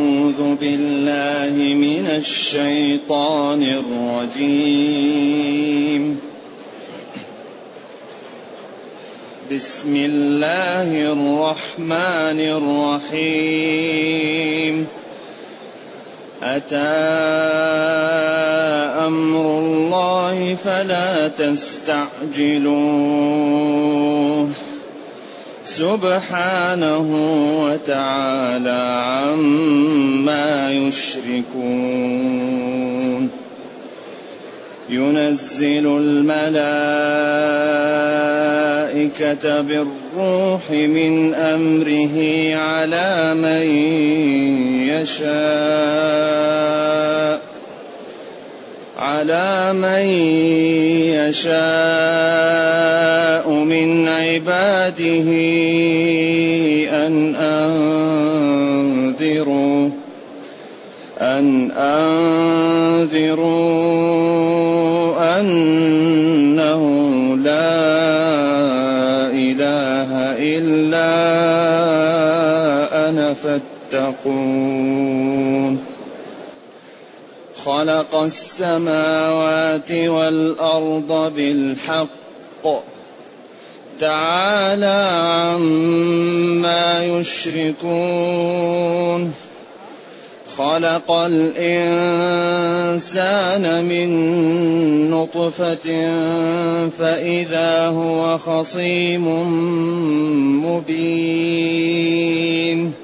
أعوذ بالله من الشيطان الرجيم. بسم الله الرحمن الرحيم. أتى أمر الله فلا تستعجلوه سبحانه وتعالى عما يشركون. ينزل الملائكة بالروح من أمره على من يشاء. على من يشاء من عباده أن أنذروا أن أنذروا أنه لا إله إلا أنا فاتقون. خلق السماوات والأرض بالحق. تعالى عما يشركون. خلق الإنسان من نطفة فإذا هو خصيم مبين.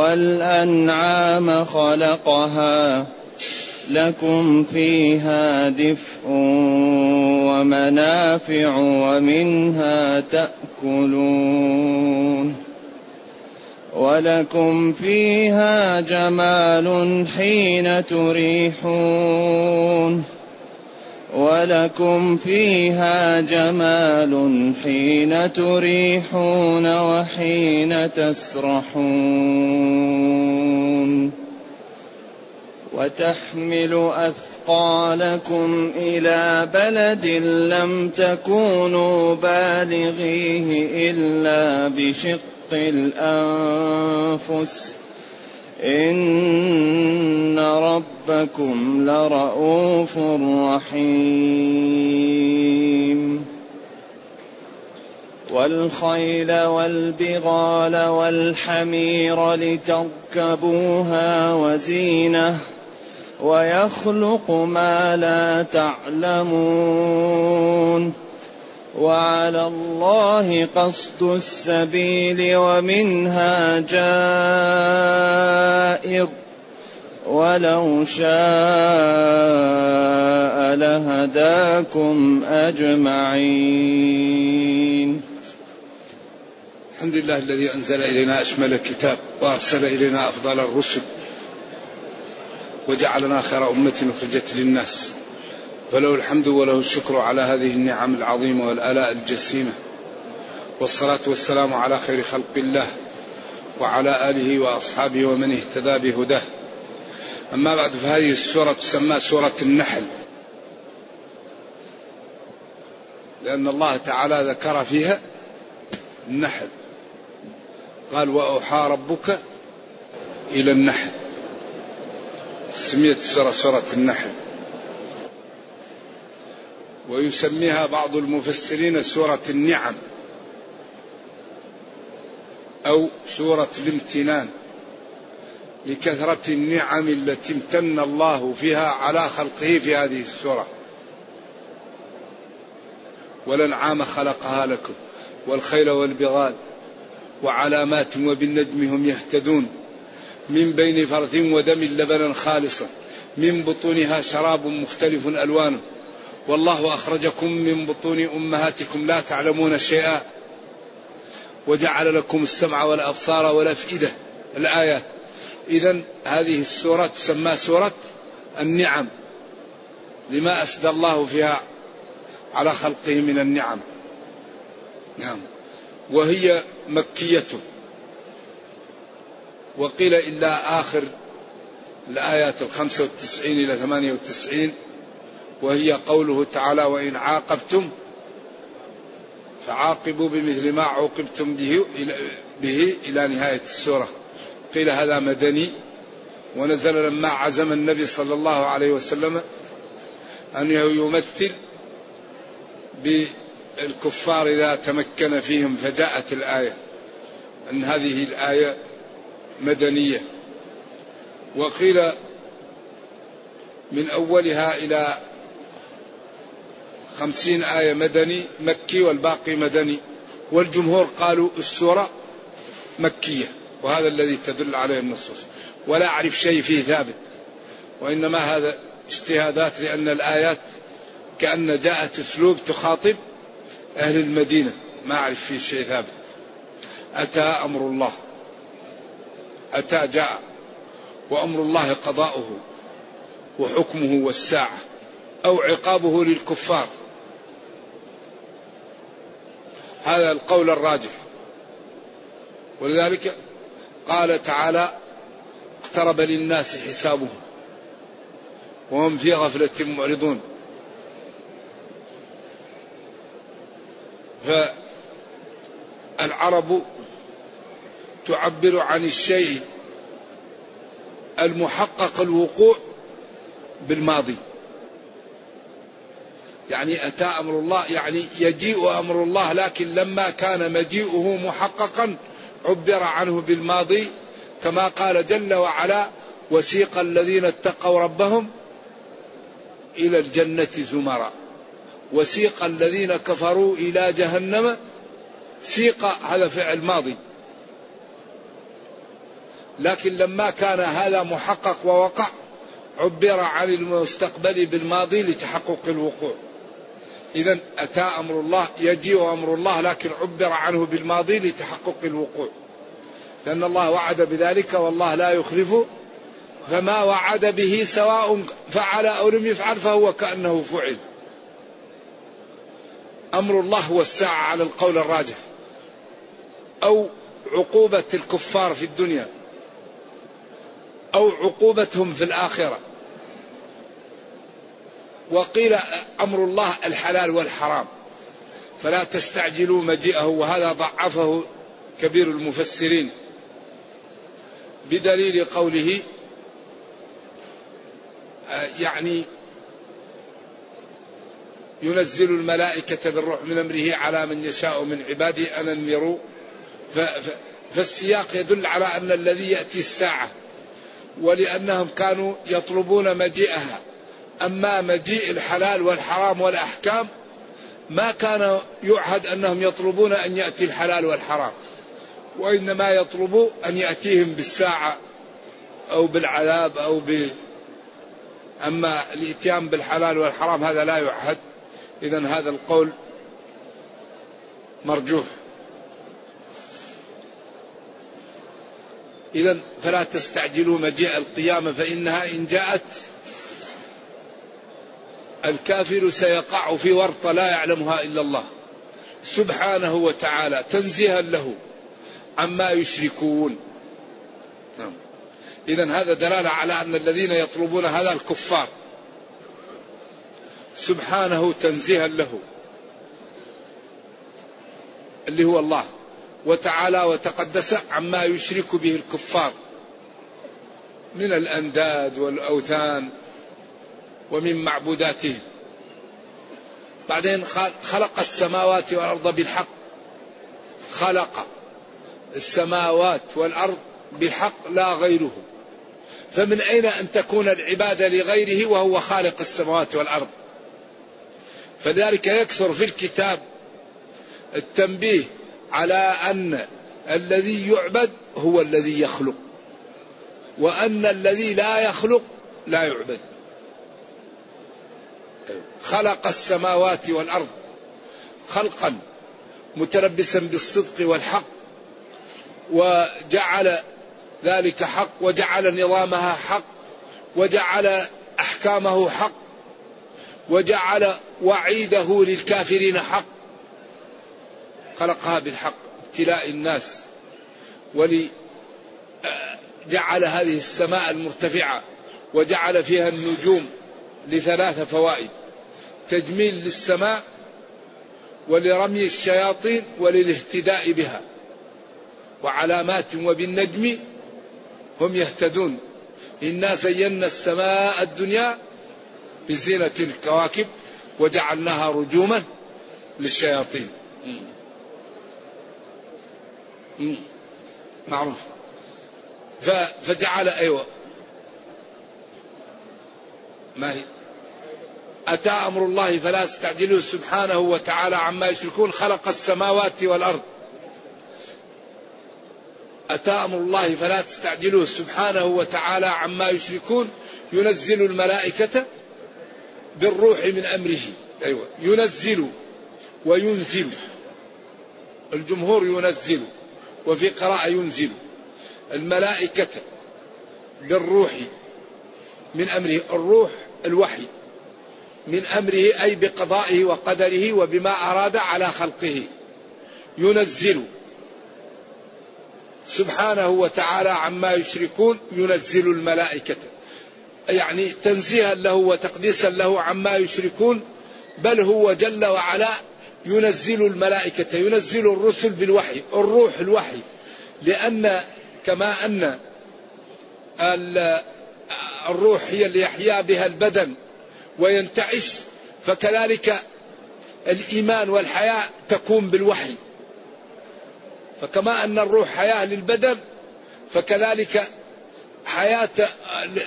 والأنعام خلقها لكم فيها دفء ومنافع ومنها تأكلون ولكم فيها جمال حين تريحون ولكم فيها جمال حين تريحون وحين تسرحون. وتحمل أثقالكم إلى بلد لم تكونوا بالغيه إلا بشق الأنفس. ان ربكم لرءوف رحيم والخيل والبغال والحمير لتركبوها وزينه ويخلق ما لا تعلمون وعلى الله قصد السبيل ومنها جائر. ولو شاء لهداكم أجمعين. الحمد لله الذي أنزل إلينا أشمل الكتاب وأرسل إلينا أفضل الرسل وجعلنا خير أمة أخرجت للناس. فله الحمد وله الشكر على هذه النعم العظيمة والآلاء الجسيمة. والصلاة والسلام على خير خلق الله وعلى آله وأصحابه ومن اهتدى بهداه. أما بعد فهذه السورة تسمى سورة النحل. لأن الله تعالى ذكر فيها النحل. قال وأوحى ربك إلى النحل. سميت السوره سورة النحل. ويسميها بعض المفسرين سورة النعم أو سورة الامتنان لكثرة النعم التي امتن الله فيها على خلقه في هذه السورة. والأنعام خلقها لكم والخيل والبغال وعلامات وبالنجم هم يهتدون. من بين فرث ودم لبنا خالصا من بطونها شراب مختلف ألوانه. والله أخرجكم من بطون أمهاتكم لا تعلمون شيئا وجعل لكم السمع والأبصار والأفئدة الآيات إذا هذه السورة تسمى سورة النعم. لما أسدى الله فيها على خلقه من النعم. نعم. وهي مكية. وقيل إلا آخر الآيات الخمسة والتسعين إلى ثمانية وتسعين. وهي قوله تعالى وإن عاقبتم فعاقبوا بمثل ما عوقبتم به به إلى نهاية السورة. قيل هذا مدني ونزل لما عزم النبي صلى الله عليه وسلم أنه يمثل بالكفار إذا تمكن فيهم فجاءت الآية أن هذه الآية مدنية. وقيل من أولها إلى خمسين آية مدني مكي والباقي مدني. والجمهور قالوا السورة مكية وهذا الذي تدل عليه النصوص. ولا أعرف شيء فيه ثابت وإنما هذا اجتهادات لأن الآيات كأن جاءت أسلوب تخاطب أهل المدينة. ما أعرف فيه شيء ثابت. أتى أمر الله. أتى جاء وأمر الله قضاؤه وحكمه والساعة أو عقابه للكفار. هذا القول الراجح. ولذلك قال تعالى اقترب للناس حسابهم وهم في غفلة معرضون. فالعرب تعبر عن الشيء المحقق الوقوع بالماضي. يعني أتى أمر الله يعني يجيء أمر الله لكن لما كان مجيئه محققا عبر عنه بالماضي كما قال جل وعلا وسيق الذين اتقوا ربهم إلى الجنة زمرا. وسيق الذين كفروا إلى جهنم سيق هذا فعل ماضي. لكن لما كان هذا محقق ووقع عبر عن المستقبل بالماضي لتحقق الوقوع. إذا أتى أمر الله يجيء أمر الله لكن عبر عنه بالماضي لتحقق الوقوع. لأن الله وعد بذلك والله لا يخلف فما وعد به سواء فعل أو لم يفعل فهو كأنه فعل. أمر الله هو الساعة على القول الراجح. أو عقوبة الكفار في الدنيا. أو عقوبتهم في الآخرة. وقيل أمر الله الحلال والحرام. فلا تستعجلوا مجيئه وهذا ضعفه كبير المفسرين. بدليل قوله آه، يعني ينزل الملائكة بالروح من أمره على من يشاء من عباده أن انذروا فالسياق يدل على أن الذي يأتي الساعة ولأنهم كانوا يطلبون مجيئها. أما مجيء الحلال والحرام والأحكام ما كان يعهد أنهم يطلبون أن يأتي الحلال والحرام وإنما يطلبوا أن يأتيهم بالساعة أو بالعذاب أو ب. أما الإتيان بالحلال والحرام هذا لا يعهد إذا هذا القول مرجوح. إذا فلا تستعجلوا مجيء القيامة فإنها إن جاءت الكافر سيقع في ورطة لا يعلمها إلا الله سبحانه وتعالى تنزيها له عما يشركون نعم. إذا هذا دلالة على أن الذين يطلبون هذا الكفار سبحانه تنزيها له اللي هو الله وتعالى وتقدس عما يشرك به الكفار من الأنداد والأوثان ومن معبوداتهم بعدين خلق السماوات والأرض بالحق. خلق السماوات والأرض بحق لا غيره. فمن أين أن تكون العبادة لغيره وهو خالق السماوات والأرض؟ فذلك يكثر في الكتاب التنبيه على أن الذي يعبد هو الذي يخلق وأن الذي لا يخلق لا يعبد. خلق السماوات والأرض خلقا متلبسا بالصدق والحق وجعل ذلك حق وجعل نظامها حق وجعل أحكامه حق وجعل وعيده للكافرين حق. خلقها بالحق ابتلاء الناس ولي جعل هذه السماء المرتفعة وجعل فيها النجوم لثلاث فوائد. تجميل للسماء ولرمي الشياطين وللاهتداء بها. وعلامات وبالنجم هم يهتدون. إنا زينا السماء الدنيا بزينة الكواكب وجعلناها رجوما للشياطين. معروف. فجعل أيوة. ما هي؟ أتى أمر الله فلا تستعجلوه سبحانه وتعالى عما يشركون خلق السماوات والأرض. أتى أمر الله فلا تستعجلوه سبحانه وتعالى عما يشركون ينزل الملائكة بالروح من أمره. أيوة ينزل وينزل. الجمهور ينزل وفي قراءة ينزل. الملائكة بالروح من أمره الروح الوحي. من أمره أي بقضائه وقدره وبما أراد على خلقه. ينزل. سبحانه وتعالى عما يشركون ينزل الملائكة. يعني تنزيها له وتقديسا له عما يشركون بل هو جل وعلا ينزل الملائكة ينزل الرسل بالوحي الروح الوحي. لأن كما أن الروح هي اللي يحيا بها البدن. وينتعش فكذلك الإيمان والحياة تكون بالوحي. فكما أن الروح حياة للبدن فكذلك حياة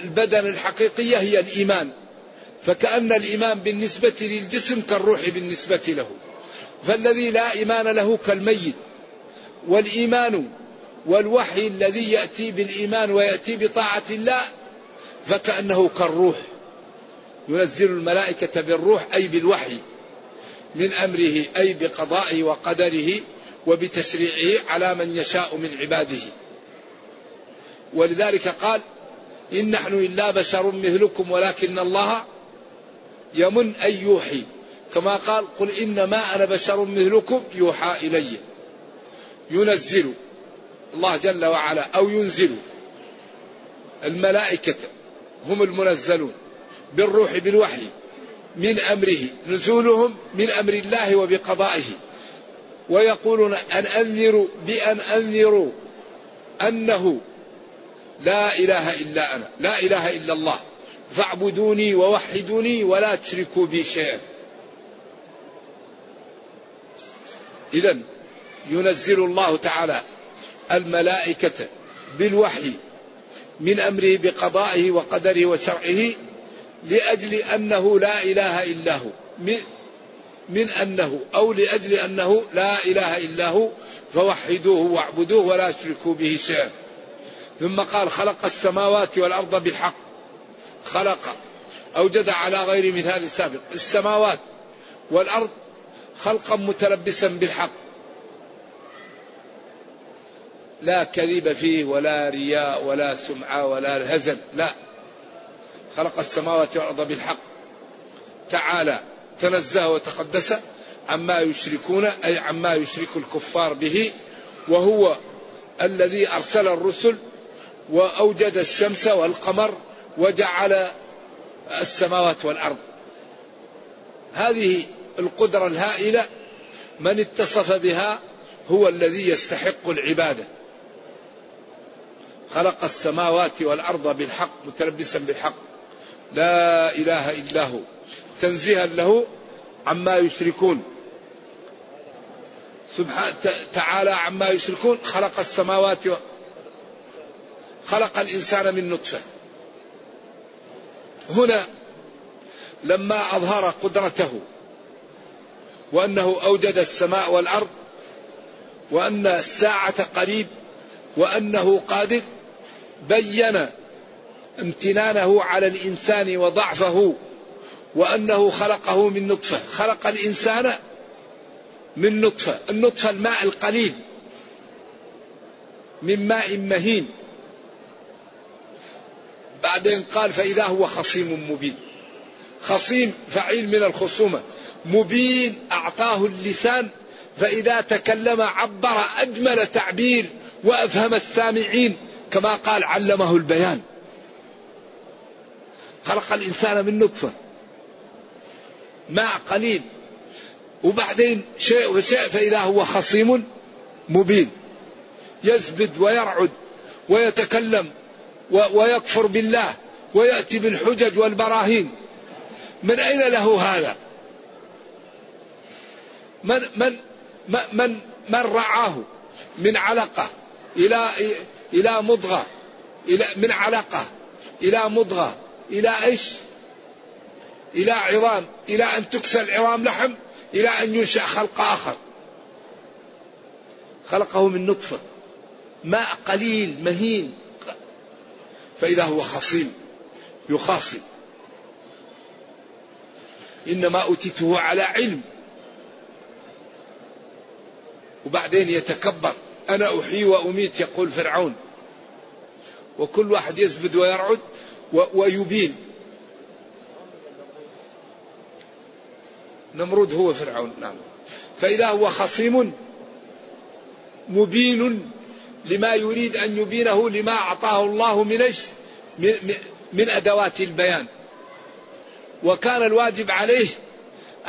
البدن الحقيقية هي الإيمان. فكأن الإيمان بالنسبة للجسم كالروح بالنسبة له. فالذي لا إيمان له كالميت. والإيمان والوحي الذي يأتي بالإيمان ويأتي بطاعة الله فكأنه كالروح. ينزل الملائكة بالروح أي بالوحي من أمره أي بقضائه وقدره وبتشريعه على من يشاء من عباده. ولذلك قال إن نحن إلا بشر مثلكم ولكن الله يمن أن يوحي. كما قال قل إنما أنا بشر مثلكم يوحى إلي. ينزل الله جل وعلا أو ينزل الملائكة هم المنزلون. بالروح بالوحي من أمره نزولهم من أمر الله وبقضائه. ويقولون أن أنذروا بأن أنذروا أنه لا إله إلا أنا لا إله إلا الله. فاعبدوني ووحدوني ولا تشركوا بي شيئا. إذا ينزل الله تعالى الملائكة بالوحي من أمره بقضائه وقدره وشرعه لأجل أنه لا إله إلا هو. من أنه أو لأجل أنه لا إله إلا هو فوحدوه واعبدوه ولا تشركوا به شيئا. ثم قال خلق السماوات والأرض بالحق. خلق أوجد على غير مثال سابق. السماوات والأرض خلقا متلبسا بالحق. لا كذب فيه ولا رياء ولا سمعة ولا هزل لا. خلق السماوات والأرض بالحق. تعالى تنزه وتقدس عما يشركون أي عما يشرك الكفار به وهو الذي أرسل الرسل وأوجد الشمس والقمر وجعل السماوات والأرض. هذه القدرة الهائلة من اتصف بها هو الذي يستحق العبادة. خلق السماوات والأرض بالحق متلبسا بالحق. لا إله إلا هو. تنزيها له عما يشركون. سبحانه تعالى عما يشركون. خلق السماوات و... خلق الإنسان من نطفة. هنا لما أظهر قدرته وأنه أوجد السماء والأرض وأن الساعة قريب وأنه قادر بين امتنانه على الإنسان وضعفه وأنه خلقه من نطفة. خلق الإنسان من نطفة. النطفة الماء القليل من ماء مهين. بعدين قال فإذا هو خصيم مبين. خصيم فعيل من الخصومة. مبين أعطاه اللسان فإذا تكلم عبر أجمل تعبير وأفهم السامعين كما قال علمه البيان. خلق الإنسان من نطفة. ماء قليل. وبعدين شيء وشيء فإذا هو خصيم مبين. يزبد ويرعد ويتكلم ويكفر بالله ويأتي بالحجج والبراهين. من أين له هذا؟ من من من من رعاه؟ من علقة إلى إلى مضغة. إلى من علقة إلى مضغة. إلى إيش؟ إلى عظام إلى أن تكسى العظام لحم إلى أن ينشأ خلق آخر. خلقه من نطفة ماء قليل مهين. فإذا هو خصيم يخاصم. إنما أوتيته على علم. وبعدين يتكبر أنا أحيي وأميت يقول فرعون. وكل واحد يزبد ويرعد ويبين. نمرود هو فرعون نعم. فإذا هو خصيم مبين لما يريد أن يبينه لما أعطاه الله من من أدوات البيان. وكان الواجب عليه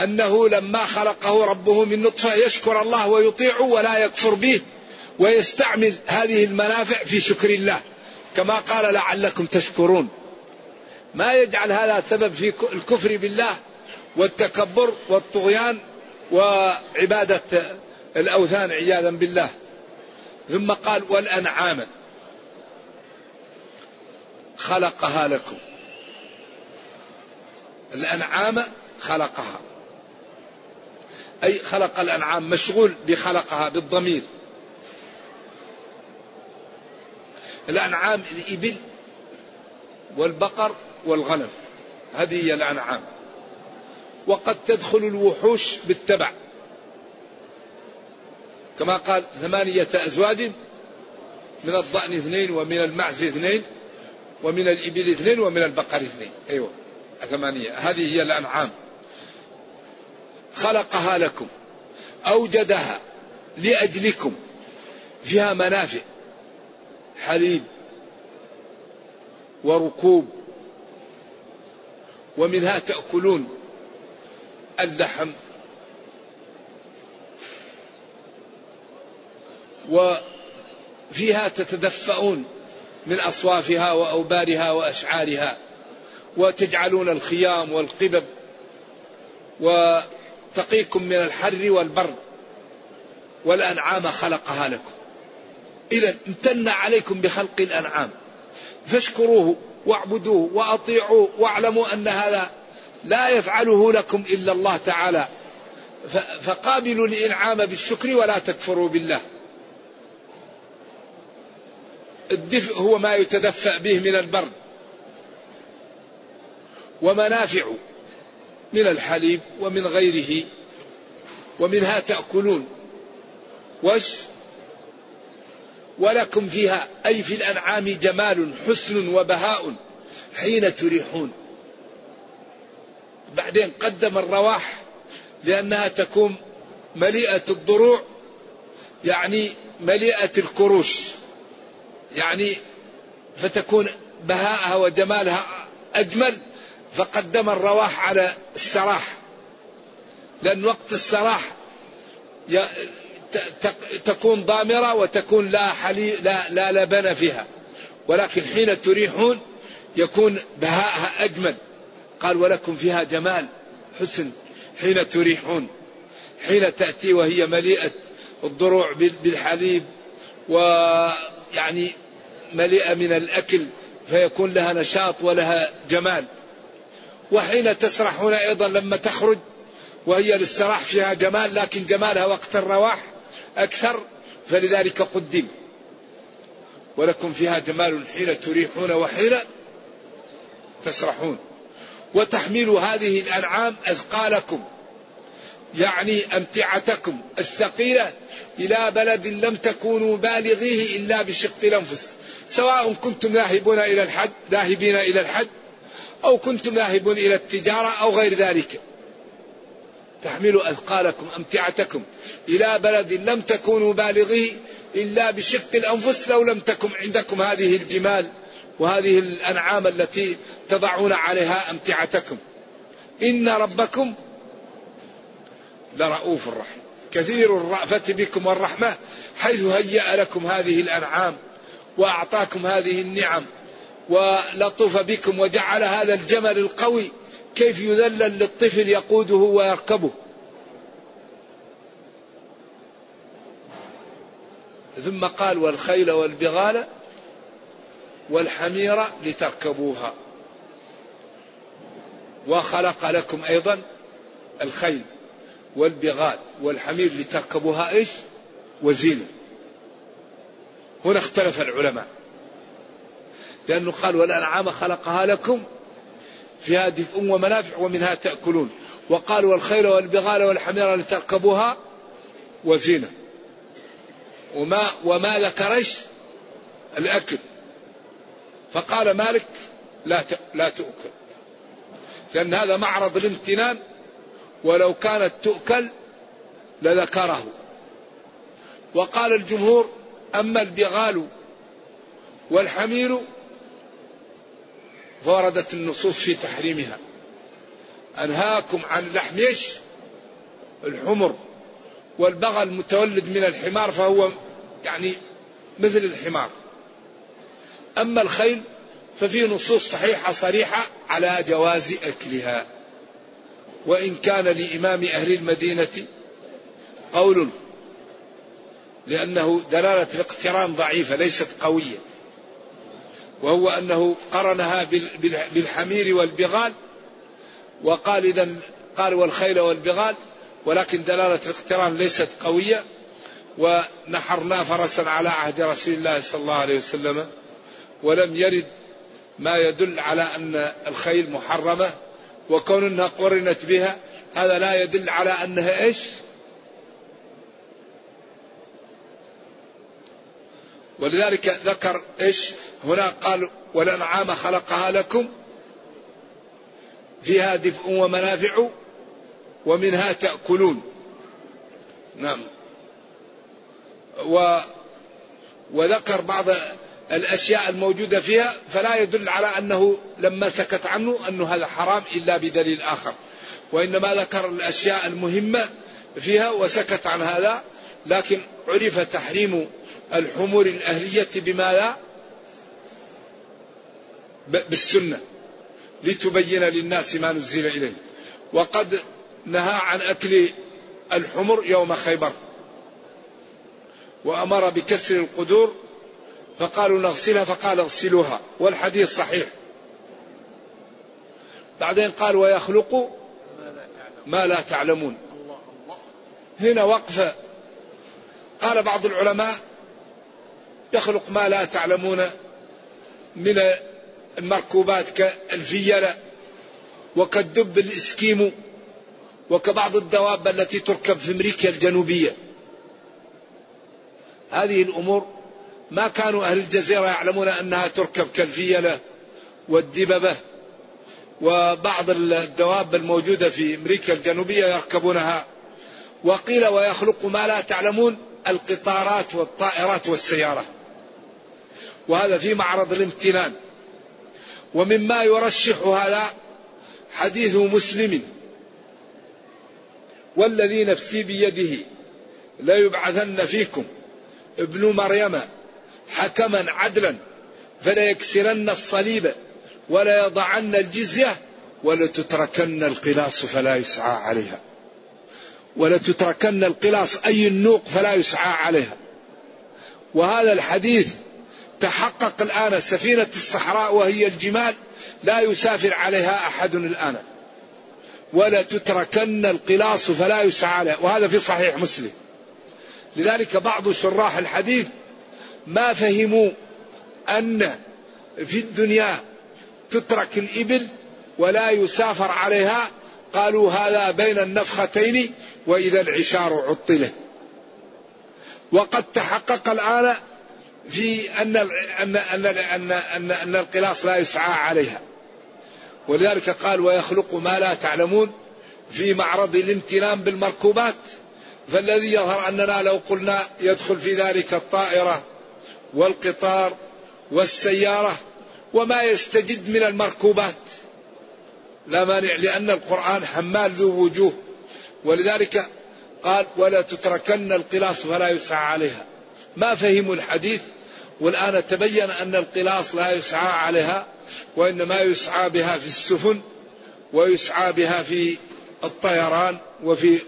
أنه لما خلقه ربه من نطفة يشكر الله ويطيع ولا يكفر به ويستعمل هذه المنافع في شكر الله. كما قال لعلكم تشكرون. ما يجعل هذا سبب في الكفر بالله والتكبر والطغيان وعبادة الأوثان عياذا بالله. ثم قال والأنعام. خلقها لكم. الأنعام خلقها. أي خلق الأنعام مشغول بخلقها بالضمير. الأنعام الإبل والبقر والغنم. هذه هي الأنعام. وقد تدخل الوحوش بالتبع. كما قال ثمانية أزواج من الضأن اثنين ومن المعز اثنين ومن الإبل اثنين ومن البقر اثنين. أيوة ثمانية. هذه هي الأنعام. خلقها لكم أوجدها لأجلكم فيها منافع حليب وركوب ومنها تأكلون اللحم وفيها تتدفؤون من أصوافها وأوبارها وأشعارها وتجعلون الخيام والقبب وتقيكم من الحر والبرد والأنعام خلقها لكم. إذا امتن عليكم بخلق الأنعام. فاشكروه. واعبدوه وأطيعوه واعلموا أن هذا لا يفعله لكم إلا الله تعالى. فقابلوا الإنعام بالشكر ولا تكفروا بالله. الدفء هو ما يتدفأ به من البرد. ومنافع من الحليب ومن غيره. ومنها تأكلون. وش؟ ولكم فيها أي في الأنعام جمال حسن وبهاء حين تريحون. بعدين قدم الرواح لأنها تكون مليئة الضروع يعني مليئة الكروش يعني فتكون بهاءها وجمالها أجمل. فقدم الرواح على السراح لأن وقت السراح تكون ضامرة وتكون لا حلي لا لا لبن فيها. ولكن حين تريحون يكون بهاءها أجمل. قال ولكم فيها جمال حسن حين تريحون. حين تأتي وهي مليئة الضروع بالحليب ويعني مليئة من الأكل فيكون لها نشاط ولها جمال. وحين تسرحون أيضا لما تخرج وهي للسراح فيها جمال لكن جمالها وقت الرواح أكثر فلذلك قدم. ولكم فيها جمال حين تريحون وحين تسرحون. وتحمل هذه الأنعام أثقالكم يعني أمتعتكم الثقيلة إلى بلد لم تكونوا بالغيه إلا بشق الأنفس. سواء كنتم ذاهبون إلى الحج ذاهبين إلى الحج أو كنتم ذاهبون إلى التجارة أو غير ذلك. تحملوا أثقالكم أمتعتكم. إلى بلد لم تكونوا بالغيه إلا بشق الأنفس لو لم تكن عندكم هذه الجمال وهذه الأنعام التي تضعون عليها أمتعتكم. إن ربكم لرؤوف رحيم. كثير الرأفة بكم والرحمة حيث هيأ لكم هذه الأنعام وأعطاكم هذه النعم ولطف بكم وجعل هذا الجمل القوي كيف يذلل للطفل يقوده ويركبه ثم قال والخيل والبغال والحمير لتركبوها وخلق لكم أيضا الخيل والبغال والحمير لتركبوها إيش؟ وزينة. هنا اختلف العلماء. لأنه قال والأنعام خلقها لكم فيها دفء ومنافع ومنها تأكلون. وقال والخيل والبغال والحمير لتركبوها وزينة. وما وما ذكرش الأكل. فقال مالك لا لا تؤكل. لأن هذا معرض الامتنان ولو كانت تؤكل لذكره وقال الجمهور أما البغال والحمير فوردت النصوص في تحريمها. أنهاكم عن لحم؟ الحمر. والبغل متولد من الحمار فهو يعني مثل الحمار. أما الخيل ففي نصوص صحيحة صريحة على جواز أكلها. وإن كان لإمام أهل المدينة قول لأنه دلالة الاقتران ضعيفة ليست قوية. وهو أنه قرنها بالحمير والبغال وقال إذا قال والخيل والبغال ولكن دلالة الاقتران ليست قوية ونحرنا فرسا على عهد رسول الله صلى الله عليه وسلم ولم يرد ما يدل على أن الخيل محرمة وكون أنها قرنت بها هذا لا يدل على أنها إيش؟ ولذلك ذكر إيش؟ هنا قال والأنعام خلقها لكم فيها دفء ومنافع ومنها تأكلون. نعم. و وذكر بعض الأشياء الموجودة فيها فلا يدل على أنه لما سكت عنه أنه هذا حرام إلا بدليل آخر. وإنما ذكر الأشياء المهمة فيها وسكت عن هذا لكن عرف تحريم الحمور الأهلية بما لا بالسنة لتبين للناس ما نزل إليه. وقد نهى عن أكل الحمر يوم خيبر. وأمر بكسر القدور فقالوا نغسلها فقال اغسلوها والحديث صحيح. بعدين قال ويخلق ما لا تعلمون. هنا وقفة قال بعض العلماء يخلق ما لا تعلمون من المركوبات كالفيلة وكالدب الإسكيمو وكبعض الدواب التي تركب في أمريكا الجنوبية. هذه الأمور ما كانوا أهل الجزيرة يعلمون أنها تركب كالفيلة والدببة وبعض الدواب الموجودة في أمريكا الجنوبية يركبونها. وقيل ويخلق ما لا تعلمون القطارات والطائرات والسيارات وهذا في معرض الامتنان. ومما يرشح هذا حديث مسلم. والذي نفسي بيده لا يبعثن فيكم ابن مريم حكما عدلا فلا يكسرن الصليب ولا يضعن الجزية ولتتركن القلاص فلا يسعى عليها. ولتتركن القلاص أي النوق فلا يسعى عليها. وهذا الحديث تحقق الآن سفينة الصحراء وهي الجمال لا يسافر عليها أحد الآن. ولا تتركن القلاص فلا يسعى عليها. وهذا في صحيح مسلم. لذلك بعض شراح الحديث ما فهموا أن في الدنيا تترك الإبل ولا يسافر عليها. قالوا هذا بين النفختين وإذا العشار عطلت. وقد تحقق الآن في أن أن أن أن أن, أن القلاص لا يسعى عليها. ولذلك قال ويخلق ما لا تعلمون في معرض الامتنان بالمركوبات. فالذي يظهر أننا لو قلنا يدخل في ذلك الطائرة والقطار والسيارة وما يستجد من المركوبات. لا مانع لأن القرآن حمال ذو وجوه. ولذلك قال ولا تتركن القلاص فلا يسعى عليها. ما فهموا الحديث والآن تبين أن القلاص لا يسعى عليها وإنما يسعى بها في السفن ويسعى بها في الطيران وفي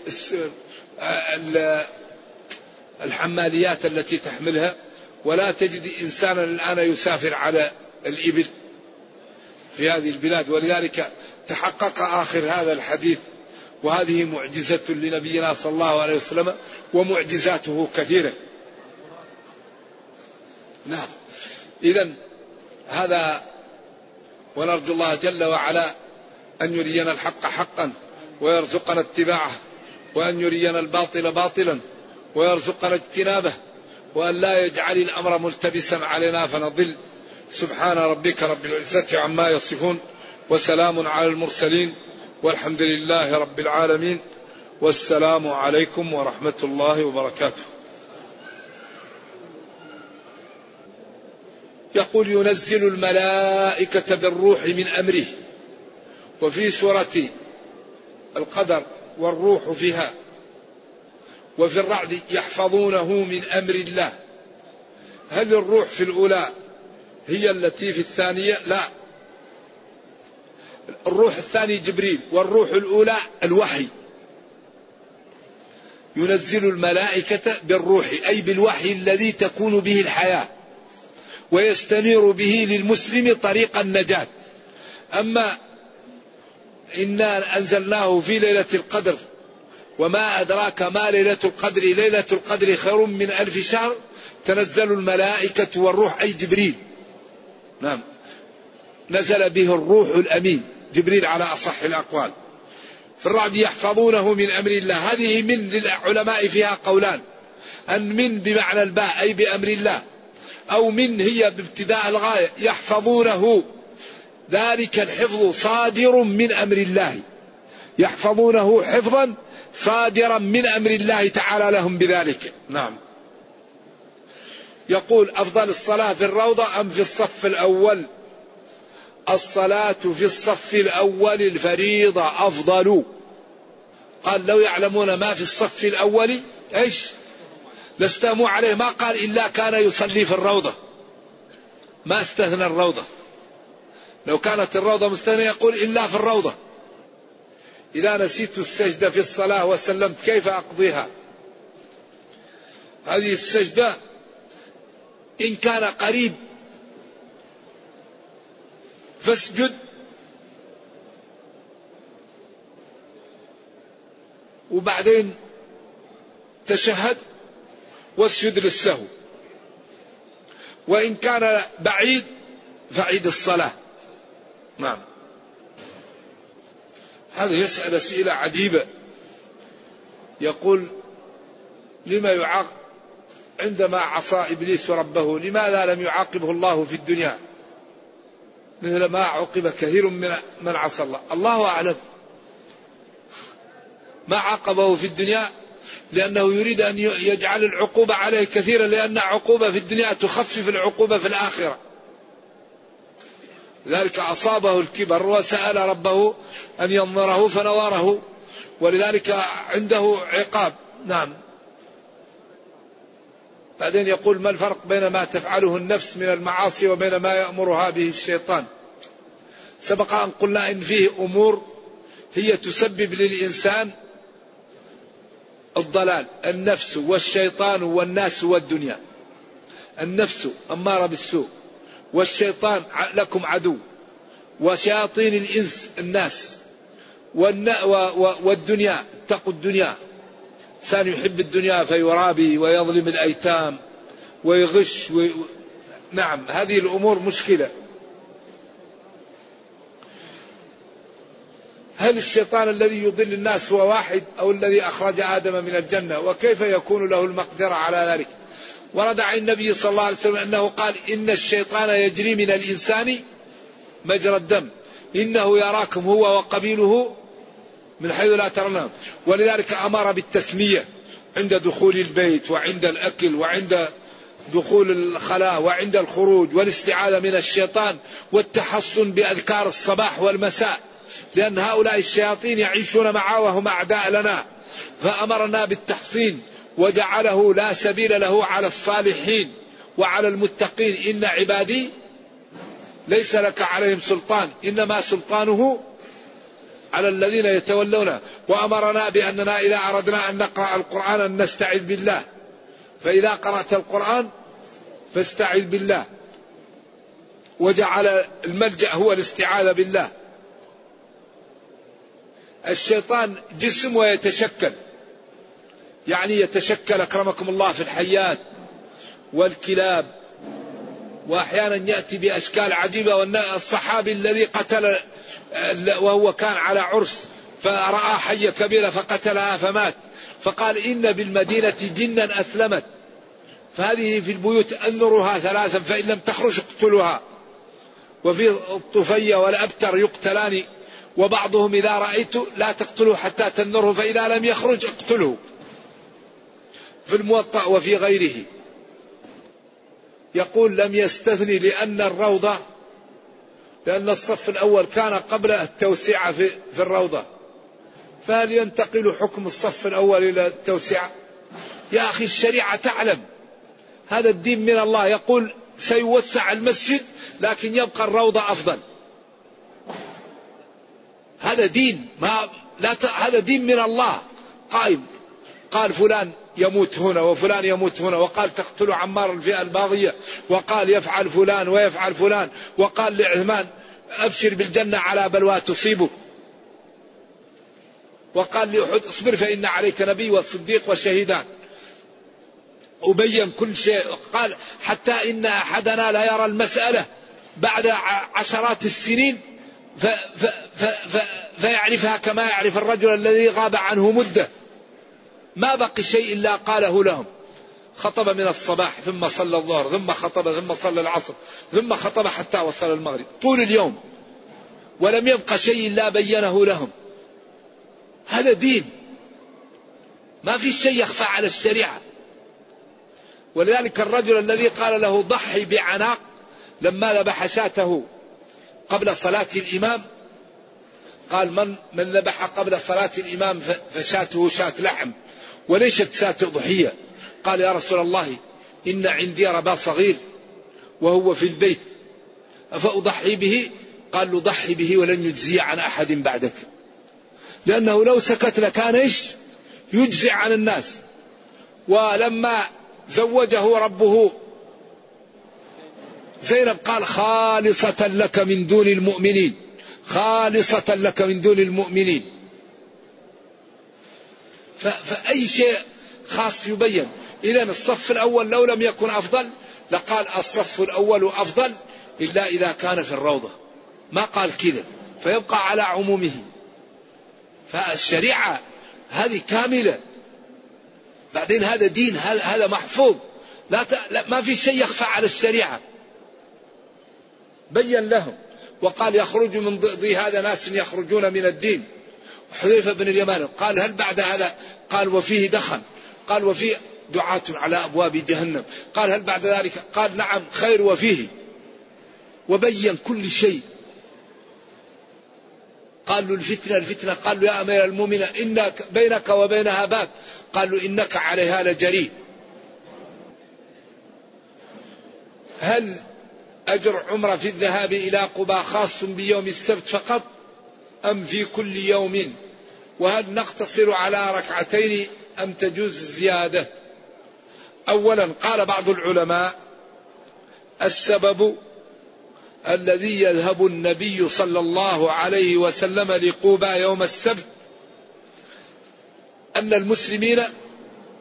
الحماليات التي تحملها. ولا تجد إنسانا الآن يسافر على الإبل في هذه البلاد. ولذلك تحقق آخر هذا الحديث. وهذه معجزة لنبينا صلى الله عليه وسلم ومعجزاته كثيرة. نعم. إذا هذا ونرجو الله جل وعلا أن يرينا الحق حقا ويرزقنا اتباعه وأن يرينا الباطل باطلا ويرزقنا اجتنابه وأن لا يجعل الأمر ملتبسا علينا فنضل. سبحان ربك رب العزة عما يصفون وسلام على المرسلين والحمد لله رب العالمين والسلام عليكم ورحمة الله وبركاته. يقول ينزل الملائكة بالروح من أمره. وفي سورة القدر والروح فيها. وفي الرعد يحفظونه من أمر الله. هل الروح في الأولى هي التي في الثانية؟ لا. الروح الثاني جبريل والروح الأولى الوحي. ينزل الملائكة بالروح أي بالوحي الذي تكون به الحياة. ويستنير به للمسلم طريق النجاة. أما إنا أنزلناه في ليلة القدر وما أدراك ما ليلة القدر ليلة القدر خير من ألف شهر تنزل الملائكة والروح أي جبريل. نعم. نزل به الروح الأمين جبريل على أصح الأقوال. في الرعد يحفظونه من أمر الله. هذه من للعلماء فيها قولان. أن من بمعنى الباء أي بأمر الله. أو من هي بابتداء الغاية يحفظونه. ذلك الحفظ صادر من أمر الله. يحفظونه حفظا صادرا من أمر الله تعالى لهم بذلك. نعم. يقول أفضل الصلاة في الروضة أم في الصف الأول؟ الصلاة في الصف الأول الفريضة أفضل. قال لو يعلمون ما في الصف الأول إيش؟ لاستاموا عليه ما قال إلا كان يصلي في الروضة. ما استثنى الروضة. لو كانت الروضة مستثنى يقول إلا في الروضة. إذا نسيت السجدة في الصلاة وسلمت كيف أقضيها؟ هذه السجدة إن كان قريب فاسجد. وبعدين تشهد. واسجد للسهو وإن كان بعيد فعيد الصلاة. نعم. هذا يسأل أسئلة عجيبة. يقول لما يعاق عندما عصى إبليس ربه لماذا لم يعاقبه الله في الدنيا؟ مثل ما عوقب كثير من من عصى الله. الله أعلم. ما عاقبه في الدنيا لأنه يريد أن يجعل العقوبة عليه كثيرا لأن عقوبة في الدنيا تخفف العقوبة في الآخرة. لذلك أصابه الكبر وسأل ربه أن ينظره فنظره. ولذلك عنده عقاب. نعم. بعدين يقول ما الفرق بين ما تفعله النفس من المعاصي وبين ما يأمرها به الشيطان؟ سبق أن قلنا إن فيه أمور هي تسبب للإنسان الضلال النفس والشيطان والناس والدنيا. النفس أمارة بالسوء والشيطان لكم عدو. وشياطين الإنس الناس. والدنيا اتقوا الدنيا. إنسان يحب الدنيا فيرابي ويظلم الأيتام ويغش وي... نعم هذه الأمور مشكلة. هل الشيطان الذي يضل الناس هو واحد أو الذي أخرج آدم من الجنة؟ وكيف يكون له المقدرة على ذلك؟ ورد عن النبي صلى الله عليه وسلم أنه قال إن الشيطان يجري من الإنسان مجرى الدم. إنه يراكم هو وقبيله من حيث لا ترونهم ولذلك أمر بالتسمية عند دخول البيت وعند الأكل وعند دخول الخلاء وعند الخروج والاستعاذة من الشيطان والتحصن بأذكار الصباح والمساء. لأن هؤلاء الشياطين يعيشون معه وهم أعداء لنا. فأمرنا بالتحصين وجعله لا سبيل له على الصالحين وعلى المتقين. إن عبادي ليس لك عليهم سلطان. إنما سلطانه على الذين يتولونه. وأمرنا بأننا إذا أردنا أن نقرأ القرآن أن نستعذ بالله. فإذا قرأت القرآن فاستعذ بالله. وجعل الملجأ هو الاستعاذة بالله. الشيطان جسم ويتشكل. يعني يتشكل أكرمكم الله في الحيات والكلاب وأحيانا يأتي بأشكال عجيبة والصحابي الذي قتل وهو كان على عرس فرأى حية كبيرة فقتلها فمات. فقال إن بالمدينة جنا أسلمت. فهذه في البيوت أنرها ثلاثا فإن لم تخرج اقتلوها. وفي الطفية والأبتر يقتلان وبعضهم إذا رأيت لا تقتلوا حتى تنره فإذا لم يخرج اقتله في الموطأ وفي غيره. يقول لم يستثني لأن الروضة لأن الصف الأول كان قبل التوسعة في, في الروضة. فهل ينتقل حكم الصف الأول إلى التوسعة يا أخي الشريعة تعلم. هذا الدين من الله. يقول سيوسع المسجد لكن يبقى الروضة أفضل. هذا دين ما لا ت... هذا دين من الله. قائم. قال فلان يموت هنا وفلان يموت هنا وقال تقتل عمار الفئة الباغية وقال يفعل فلان ويفعل فلان وقال لعثمان أبشر بالجنة على بلوى تصيبك وقال لأحد اصبر فإن عليك نبي والصديق والشهيدان. وبين كل شيء. قال حتى إن أحدنا لا يرى المسألة بعد عشرات السنين ف ف ف ف فيعرفها كما يعرف الرجل الذي غاب عنه مدة. ما بقي شيء إلا قاله لهم. خطب من الصباح ثم صلى الظهر ثم خطب ثم صلى العصر ثم خطب حتى وصل المغرب. طول اليوم. ولم يبق شيء إلا بينه لهم. هذا دين. ما في شيء يخفى على الشريعة. ولذلك الرجل الذي قال له ضحي بعناق لما ذبح شاته قبل صلاة الإمام؟ قال من من ذبح قبل صلاة الإمام فشاته شاة لحم. وليست شاة ضحية؟ قال يا رسول الله إن عندي ربا صغير وهو في البيت أفأضحي به. قال له ضحي به ولن يجزي عن أحد بعدك. لأنه لو سكت لكان إيش؟ يجزي عن الناس. ولما زوجه ربه زينب قال خالصة لك من دون المؤمنين. خالصة لك من دون المؤمنين. فأي شيء خاص يبين. إذا الصف الأول لو لم يكن أفضل لقال الصف الأول أفضل إلا إذا كان في الروضة. ما قال كذا. فيبقى على عمومه. فالشريعة هذه كاملة. بعدين هذا دين هذا محفوظ. لا, ت... لا ما في شيء يخفى على الشريعة. بين لهم وقال يخرج من ضي هذا ناس يخرجون من الدين. حذيفة بن اليمان قال هل بعد هذا؟ قال وفيه دخن. قال وفيه دعاة على أبواب جهنم. قال هل بعد ذلك؟ قال نعم خير وفيه. وبين كل شيء. قال له الفتنة الفتنة. قال له يا أمير المؤمنين إنك بينك وبينها باب قال له إنك عليها لجريء. هل أجر عمرة في الذهاب إلى قبى خاص بيوم السبت فقط أم في كل يوم؟ وهل نقتصر على ركعتين أم تجوز الزيادة؟ أولا قال بعض العلماء السبب الذي يذهب النبي صلى الله عليه وسلم لقوبى يوم السبت أن المسلمين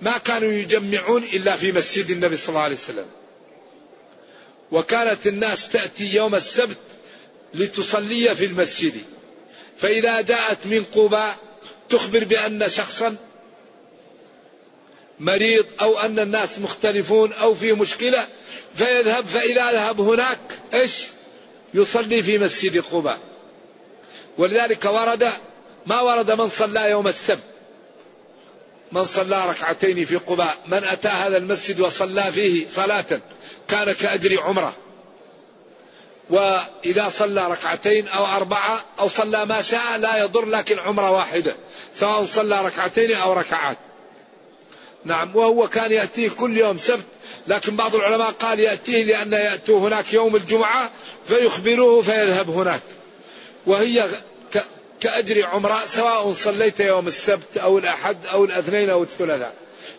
ما كانوا يجمعون إلا في مسجد النبي صلى الله عليه وسلم. وكانت الناس تأتي يوم السبت لتصلي في المسجد. فإذا جاءت من قوبى تخبر بأن شخصا مريض أو أن الناس مختلفون أو في مشكلة فيذهب فإذا ذهب هناك إيش؟ يصلي في مسجد قباء. ولذلك ورد ما ورد من صلى يوم السبت. من صلى ركعتين في قباء. من أتى هذا المسجد وصلى فيه صلاة. كان كأجر عمرة. وإذا صلى ركعتين أو أربعة أو صلى ما شاء لا يضر لكن عمرة واحدة سواء صلى ركعتين أو ركعات. نعم وهو كان يأتيه كل يوم سبت لكن بعض العلماء قال يأتيه لأن يأتوا هناك يوم الجمعة فيخبروه فيذهب هناك. وهي كأجر عمرة سواء صليت يوم السبت أو الأحد أو الأثنين أو الثلاثاء.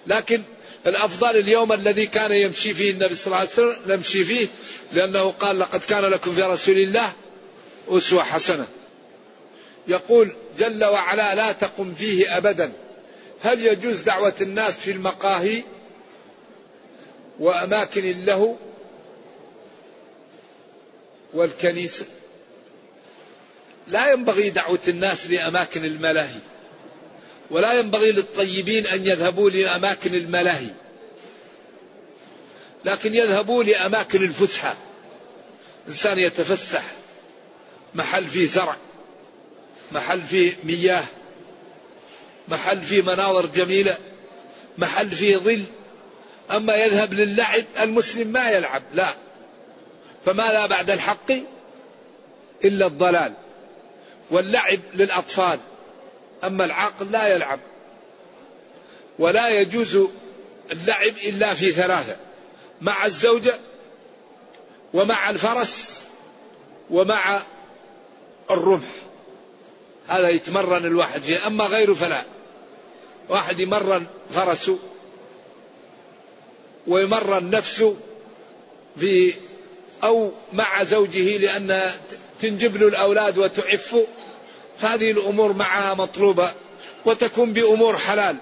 لكن الأفضل اليوم الذي كان يمشي فيه النبي صلى الله عليه وسلم نمشي فيه لأنه قال لقد كان لكم في رسول الله أسوة حسنة. يقول جل وعلا لا تقم فيه أبدا. هل يجوز دعوة الناس في المقاهي وأماكن اللهو والكنيسة؟ لا ينبغي دعوة الناس لأماكن الملاهي. ولا ينبغي للطيبين أن يذهبوا لأماكن الملاهي لكن يذهبوا لأماكن الفسحة. إنسان يتفسح محل فيه زرع محل فيه مياه محل فيه مناظر جميلة محل فيه ظل. أما يذهب للعب المسلم ما يلعب لا. فماذا بعد الحق؟ إلا الضلال. واللعب للأطفال. أما العاقل لا يلعب ولا يجوز اللعب إلا في ثلاثة مع الزوجة ومع الفرس ومع الرمح. هذا يتمرن الواحد فيه أما غيره فلا. واحد يمرن فرسه ويمرن نفسه في أو مع زوجه لأن تنجب له الأولاد وتعفه. فهذه الأمور معها مطلوبة وتكون بأمور حلال.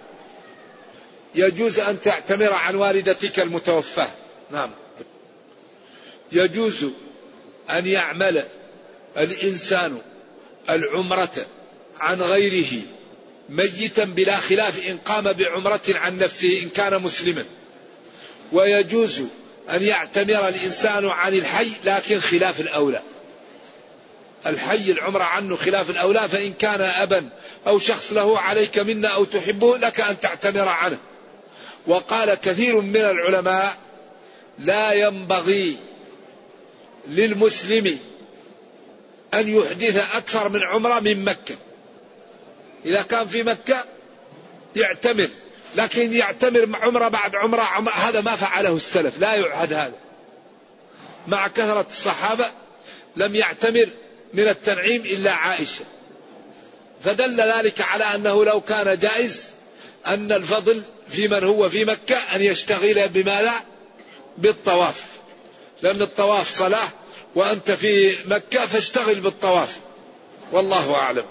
يجوز أن تعتمر عن والدتك المتوفاة. نعم. يجوز أن يعمل الإنسان العمرة عن غيره ميتا بلا خلاف إن قام بعمرة عن نفسه إن كان مسلما. ويجوز أن يعتمر الإنسان عن الحي لكن خلاف الأولى. الحي العمرة عنه خلاف الأولى فإن كان أبا أو شخص له عليك منا أو تحبه لك أن تعتمر عنه. وقال كثير من العلماء لا ينبغي للمسلم أن يحدث أكثر من عمرة من مكة. إذا كان في مكة يعتمر لكن يعتمر عمرة بعد عمرة, عمرة هذا ما فعله السلف لا يعهد هذا. مع كثرة الصحابة لم يعتمر من التنعيم إلا عائشة. فدل ذلك على أنه لو كان جائز أن الفضل في من هو في مكة أن يشتغل بماذا بالطواف. لأن الطواف صلاة وأنت في مكة فاشتغل بالطواف. والله أعلم.